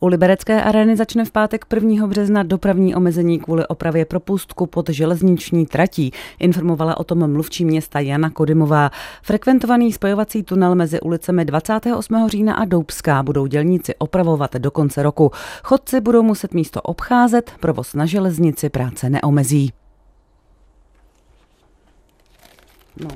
U Liberecké arény začne v pátek 1. března dopravní omezení kvůli opravě propustku pod železniční tratí. Informovala o tom mluvčí města Jana Kodymová. Frekventovaný spojovací tunel mezi ulicemi 28. října a Doubská budou dělníci opravovat do konce roku. Chodci budou muset místo obcházet, provoz na železnici práce neomezí. No,